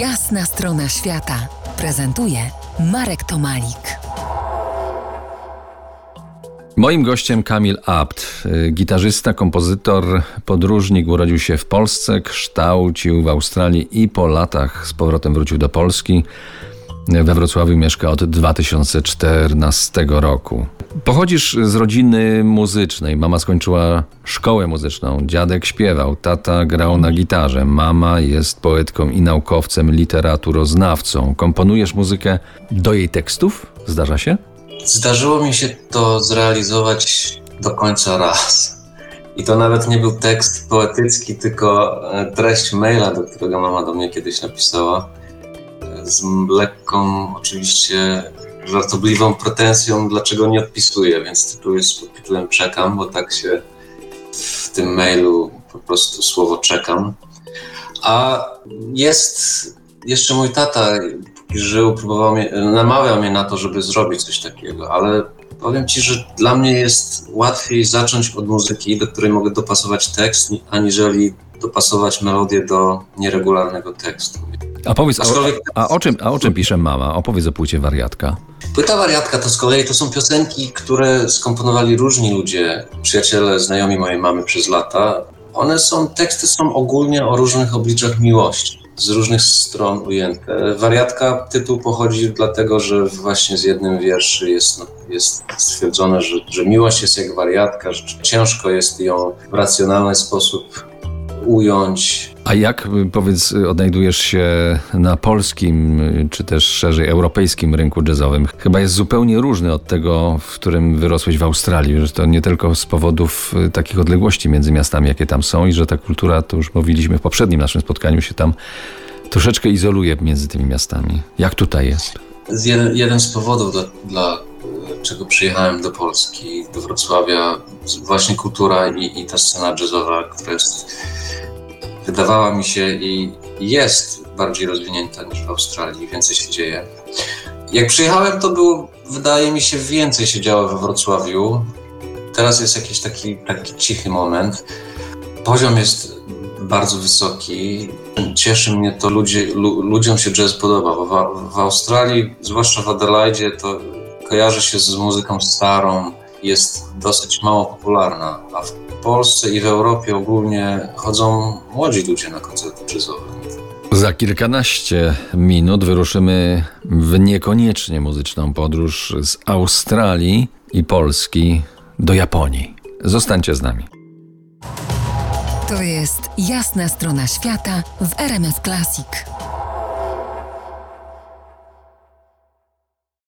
Jasna strona świata prezentuje Marek Tomalik. Moim gościem Kamil Abt, y, gitarzysta, kompozytor, podróżnik, urodził się w Polsce, kształcił w Australii i po latach z powrotem wrócił do Polski. We Wrocławiu mieszka od 2014 roku. Pochodzisz z rodziny muzycznej. Mama skończyła szkołę muzyczną, dziadek śpiewał, tata grał na gitarze, mama jest poetką i naukowcem, literaturoznawcą. Komponujesz muzykę do jej tekstów? Zdarza się? Zdarzyło mi się to zrealizować do końca raz. I to nawet nie był tekst poetycki, tylko e, treść maila, do którego mama do mnie kiedyś napisała. E, z lekką, oczywiście żartobliwą pretensją, dlaczego nie odpisuję, więc tytuł jest pod tytułem Czekam, bo tak się w tym mailu po prostu słowo czekam. A jest jeszcze mój tata, żył, próbował mnie, namawiał mnie na to, żeby zrobić coś takiego, ale powiem ci, że dla mnie jest łatwiej zacząć od muzyki, do której mogę dopasować tekst, aniżeli dopasować melodię do nieregularnego tekstu. A powiedz, a, a, o, czym, a o czym pisze mama? Opowiedz o płycie Wariatka. Płyta Wariatka to z kolei to są piosenki, które skomponowali różni ludzie, przyjaciele, znajomi mojej mamy przez lata. One są, teksty są ogólnie o różnych obliczach miłości z różnych stron ujęte. Wariatka tytuł pochodzi dlatego, że właśnie z jednym wierszy jest, jest stwierdzone, że, że miłość jest jak wariatka, że ciężko jest ją w racjonalny sposób ująć. A jak, powiedz, odnajdujesz się na polskim, czy też szerzej europejskim rynku jazzowym? Chyba jest zupełnie różny od tego, w którym wyrosłeś w Australii, że to nie tylko z powodów y, takich odległości między miastami, jakie tam są i że ta kultura, to już mówiliśmy w poprzednim naszym spotkaniu, się tam troszeczkę izoluje między tymi miastami. Jak tutaj jest? Jeden, jeden z powodów, dla, dla czego przyjechałem do Polski, do Wrocławia, właśnie kultura i, i ta scena jazzowa, która jest wydawała mi się i jest bardziej rozwinięta niż w Australii, więcej się dzieje. Jak przyjechałem, to było, wydaje mi się, więcej się działo we Wrocławiu. Teraz jest jakiś taki, taki cichy moment. Poziom jest bardzo wysoki. Cieszy mnie to, ludzie, lu, ludziom się jazz podoba, bo w, w Australii, zwłaszcza w Adelaide, to kojarzy się z muzyką starą, jest dosyć mało popularna, a w Polsce i w Europie ogólnie chodzą młodzi ludzie na koncerty jazzowe. Za kilkanaście minut wyruszymy w niekoniecznie muzyczną podróż z Australii i Polski do Japonii. Zostańcie z nami. To jest jasna strona świata w RMS Classic.